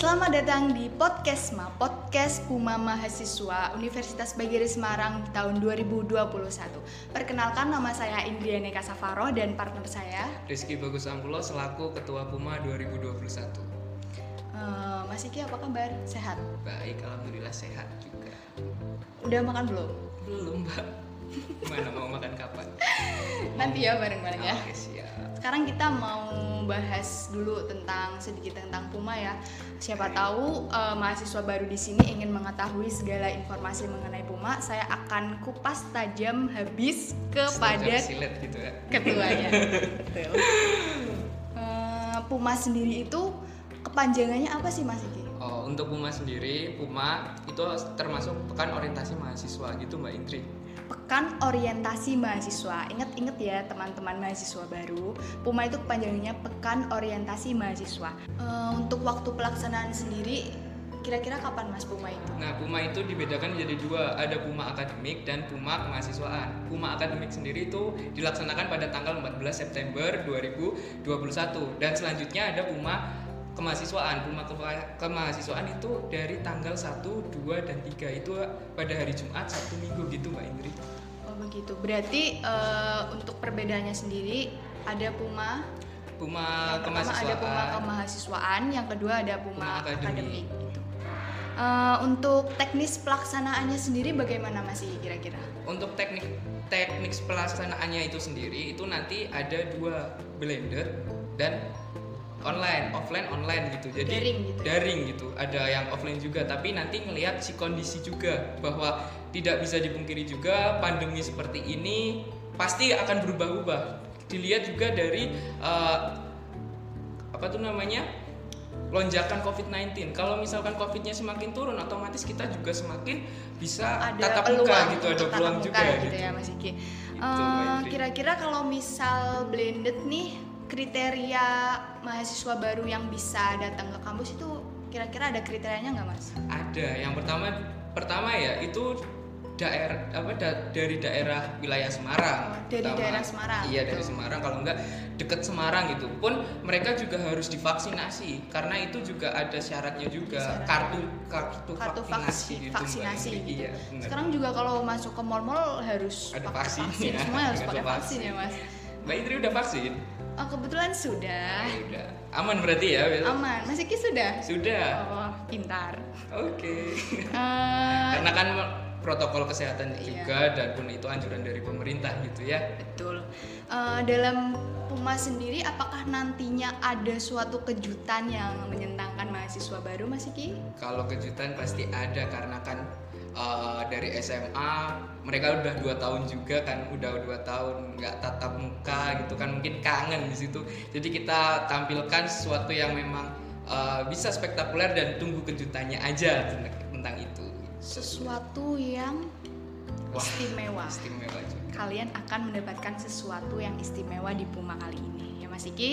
Selamat datang di Podcast Ma, Podcast Puma Mahasiswa Universitas Bagiri Semarang tahun 2021. Perkenalkan nama saya Indriane Kasavaro dan partner saya Rizky Bagus Ampulo selaku Ketua Puma 2021. Eh, Mas Iki apa kabar? Sehat? Baik, alhamdulillah sehat juga. Udah makan belum? Belum, Mbak. Gimana mau makan kapan? Nanti ya bareng-bareng ya. Oke, siap. Sekarang kita mau bahas dulu tentang sedikit tentang Puma ya. Siapa tahu eh, mahasiswa baru di sini ingin mengetahui segala informasi mengenai Puma, saya akan kupas tajam habis kepada silet gitu ya. ketuanya. Betul. Eh, Puma sendiri itu kepanjangannya apa sih Mas Iki? Oh, untuk Puma sendiri, Puma itu termasuk pekan orientasi mahasiswa gitu Mbak Indri. Pekan Orientasi Mahasiswa. Ingat-ingat ya teman-teman mahasiswa baru, Puma itu kepanjangannya Pekan Orientasi Mahasiswa. Eh, untuk waktu pelaksanaan sendiri, kira-kira kapan Mas Puma itu? Nah, Puma itu dibedakan menjadi dua, ada Puma akademik dan Puma kemahasiswaan. Puma akademik sendiri itu dilaksanakan pada tanggal 14 September 2021 dan selanjutnya ada Puma kemahasiswaan. Puma ke- kemahasiswaan itu dari tanggal 1, 2 dan 3 itu pada hari Jumat, Sabtu, Minggu gitu Mbak Indri. Oh begitu. Berarti eh, untuk perbedaannya sendiri ada Puma Puma yang pertama ada Puma kemahasiswaan. kemahasiswaan, yang kedua ada Puma, Puma akademik. gitu. Eh, untuk teknis pelaksanaannya sendiri bagaimana masih kira-kira? Untuk teknik teknik pelaksanaannya itu sendiri itu nanti ada dua blended dan online, offline, online gitu. Jadi Daring gitu ya? daring gitu. Ada yang offline juga, tapi nanti ngelihat si kondisi juga bahwa tidak bisa dipungkiri juga pandemi seperti ini pasti akan berubah-ubah. Dilihat juga dari eh, apa tuh namanya? lonjakan COVID-19. Kalau misalkan COVID-nya semakin turun, otomatis kita juga semakin bisa ada tatap muka gitu, ada peluang juga gitu, gitu. ya Mas Iki. Gitu, Eh, Indri. kira-kira kalau misal blended nih kriteria mahasiswa baru yang bisa datang ke kampus itu kira-kira ada kriterianya nggak Mas? Ada. Yang pertama pertama ya itu daerah apa da- dari daerah wilayah Semarang. Oh, dari daerah Semarang, Iya, dari. Semarang kalau enggak deket Semarang gitu. Pun mereka juga harus divaksinasi karena itu juga ada syaratnya juga Syarat. kartu kartu, Kartu vaksinasi vaksin, gitu. Vaksinasi gitu. Iya. Sekarang juga kalau masuk ke mall-mall harus Ada pakai vaksin, vaksin, ya. semua harus Ada pakai vaksin. vaksin. ya Mas. Mbak Indri udah vaksin? Oh, kebetulan sudah. Ya udah. Aman berarti ya? Aman. Mas Iki sudah? Sudah. Oh, pintar. Oke. Eh, Karena kan protokol kesehatan Iya. juga dan pun itu anjuran dari pemerintah gitu ya. Betul. Eh, dalam Puma sendiri, apakah nantinya ada suatu kejutan yang menyenangkan mahasiswa baru, Mas Iki? Kalau kejutan pasti ada karena kan uh, dari SMA mereka udah dua tahun juga kan, udah dua tahun nggak tatap muka gitu kan, mungkin kangen di situ. Jadi kita tampilkan sesuatu yang memang uh, bisa spektakuler dan tunggu kejutannya aja tentang, tentang itu. Sesuatu yang Wah, istimewa. Istimewa juga. Kalian akan mendapatkan sesuatu yang istimewa di Puma kali ini, ya Mas Iki.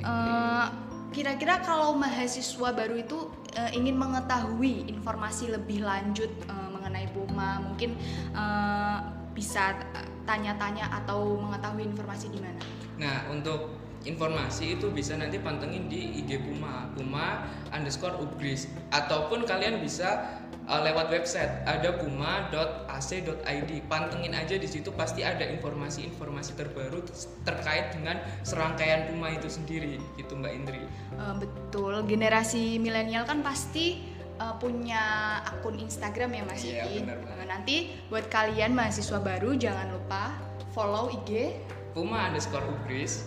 Eh, Kira-kira kalau mahasiswa baru itu eh, ingin mengetahui informasi lebih lanjut eh, mengenai Puma, mungkin eh, bisa tanya-tanya atau mengetahui informasi di mana? Nah untuk informasi itu bisa nanti pantengin di IG Puma Puma underscore Ubris ataupun kalian bisa uh, lewat website ada puma.ac.id pantengin aja di situ pasti ada informasi-informasi terbaru terkait dengan serangkaian Puma itu sendiri. Gitu Mbak Indri. Eh, betul, generasi milenial kan pasti eh, punya akun Instagram ya Mas Iya, Iki. benar, benar. Eh, nanti buat kalian mahasiswa baru jangan lupa follow IG Puma underscore Ubris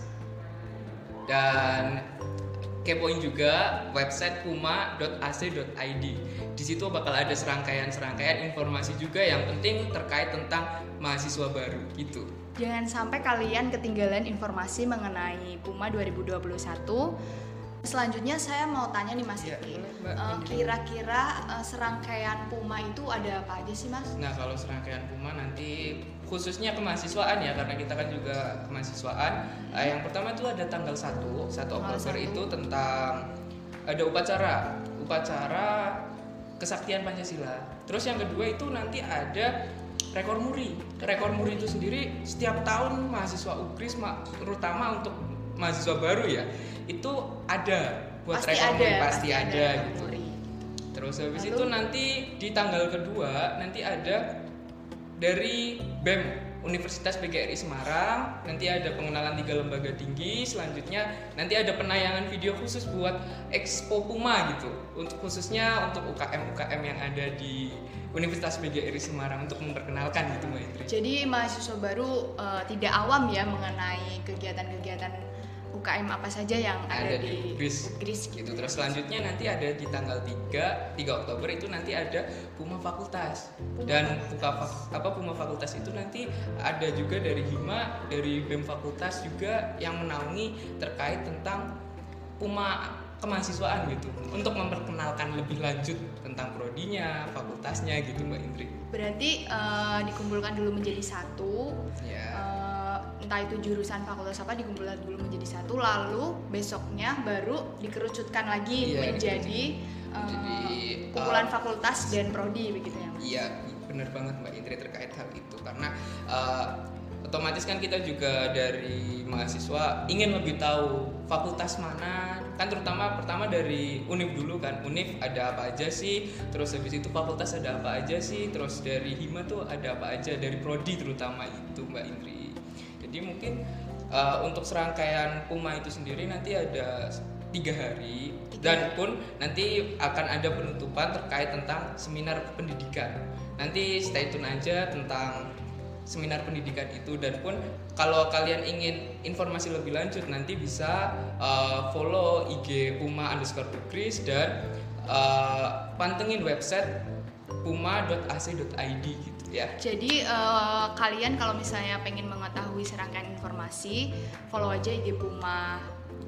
dan kepoin juga website puma.ac.id. Di situ bakal ada serangkaian-serangkaian informasi juga yang penting terkait tentang mahasiswa baru gitu. Jangan sampai kalian ketinggalan informasi mengenai Puma 2021. Selanjutnya saya mau tanya nih Mas Iya, Iki. Eh, Kira-kira eh, serangkaian Puma itu ada apa aja sih Mas? Nah, kalau serangkaian Puma nanti khususnya kemahasiswaan ya karena kita kan juga kemahasiswaan. Eh, yang pertama itu ada tanggal 1, 1 Oktober 1. itu tentang ada upacara, upacara kesaktian Pancasila. Terus yang kedua itu nanti ada rekor muri. Rekor muri itu sendiri setiap tahun mahasiswa UKRIS ma- terutama untuk mahasiswa baru ya, itu ada buat pasti recovery, ada pasti ada gitu. recovery. Terus habis Lalu? itu nanti di tanggal kedua nanti ada dari BEM Universitas PGRI Semarang nanti ada pengenalan tiga lembaga tinggi selanjutnya nanti ada penayangan video khusus buat Expo Puma gitu untuk khususnya untuk UKM UKM yang ada di Universitas PGRI Semarang untuk memperkenalkan gitu Mbak Indri. Jadi mahasiswa baru eh, tidak awam ya mengenai kegiatan-kegiatan UKM apa saja yang ada, ada di GRIS GRIS gitu. Terus selanjutnya nanti ada di tanggal 3 3 Oktober itu nanti ada Puma Fakultas. Puma Dan Puma Fak- apa Puma Fakultas itu nanti ada juga dari Hima, dari BEM Fakultas juga yang menaungi terkait tentang Puma kemahasiswaan gitu untuk memperkenalkan lebih lanjut tentang prodinya, fakultasnya gitu Mbak Indri. Berarti eh, dikumpulkan dulu menjadi satu. Ya. eh, entah itu jurusan fakultas apa dikumpulkan dulu menjadi satu, lalu besoknya baru dikerucutkan lagi Iya, menjadi eh, Menjadi, kumpulan eh, fakultas dan prodi begitu ya. Mas? Iya, benar banget Mbak Indri terkait hal itu. Karena uh, otomatis kan kita juga dari mahasiswa ingin lebih tahu fakultas mana. Kan terutama pertama dari univ dulu kan. Univ ada apa aja sih? Terus habis itu fakultas ada apa aja sih? Terus dari hima tuh ada apa aja? Dari prodi terutama itu Mbak Indri jadi mungkin uh, untuk serangkaian Puma itu sendiri nanti ada tiga hari Tiga dan pun nanti akan ada penutupan terkait tentang seminar pendidikan. Nanti stay tune aja tentang seminar pendidikan itu dan pun kalau kalian ingin informasi lebih lanjut nanti bisa uh, follow IG Puma underscore Bugris dan uh, pantengin website puma.ac.id gitu ya. Jadi eh, kalian kalau misalnya pengen mengetahui serangkaian informasi, follow aja IG Puma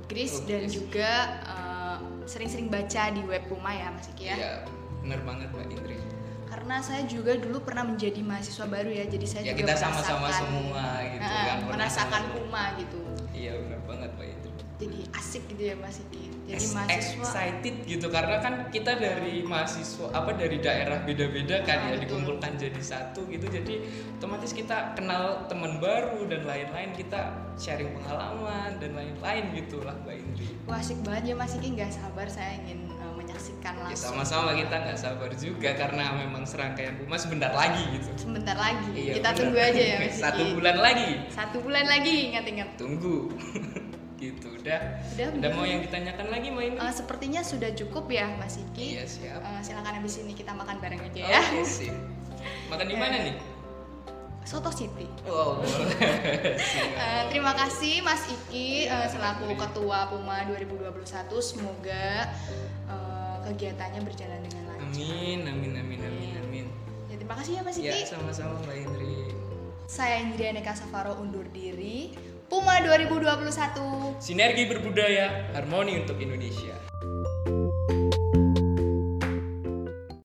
Gris Oh, dan Gris. juga eh, sering-sering baca di web Puma ya Mas Iki ya. Iya, bener banget Mbak Indri. Karena saya juga dulu pernah menjadi mahasiswa baru ya, jadi saya Ya juga kita sama-sama semua gitu Eh, kan. merasakan. Puma gitu. Iya benar banget Mbak Indri. Jadi asik gitu ya Mas Iki. Jadi Ex- mahasiswa excited gitu karena kan kita dari mahasiswa apa dari daerah beda-beda kan Ah, ya betul. dikumpulkan jadi satu gitu. Jadi otomatis kita kenal teman baru dan lain-lain kita sharing pengalaman dan lain-lain gitulah Mbak Indri. Wah, asik banget ya Mas Iki, nggak sabar saya ingin eh, menyaksikan ya langsung. sama-sama kita nggak sabar juga karena memang serangkaian Puma sebentar lagi gitu. Sebentar lagi, Iya, kita tunggu aja ya Mas satu bulan lagi. Satu bulan lagi, ingat-ingat. tunggu gitu udah Udah, udah mau yang ditanyakan lagi Mbak Indri Eh, sepertinya sudah cukup ya Mas Iki. iya siap Eh, silakan habis ini kita makan bareng aja ya. oke sip makan di mana nih Soto City. wow. Eh, terima kasih Mas Iki eh, selaku Ketua Puma 2021. Semoga eh, kegiatannya berjalan dengan lancar. Amin, amin, amin, amin, amin. Ya, terima kasih ya Mas Ya, Iki. sama-sama Mbak Indri. Saya Indriana Kasavaro undur diri. Puma 2021. Sinergi berbudaya, harmoni untuk Indonesia.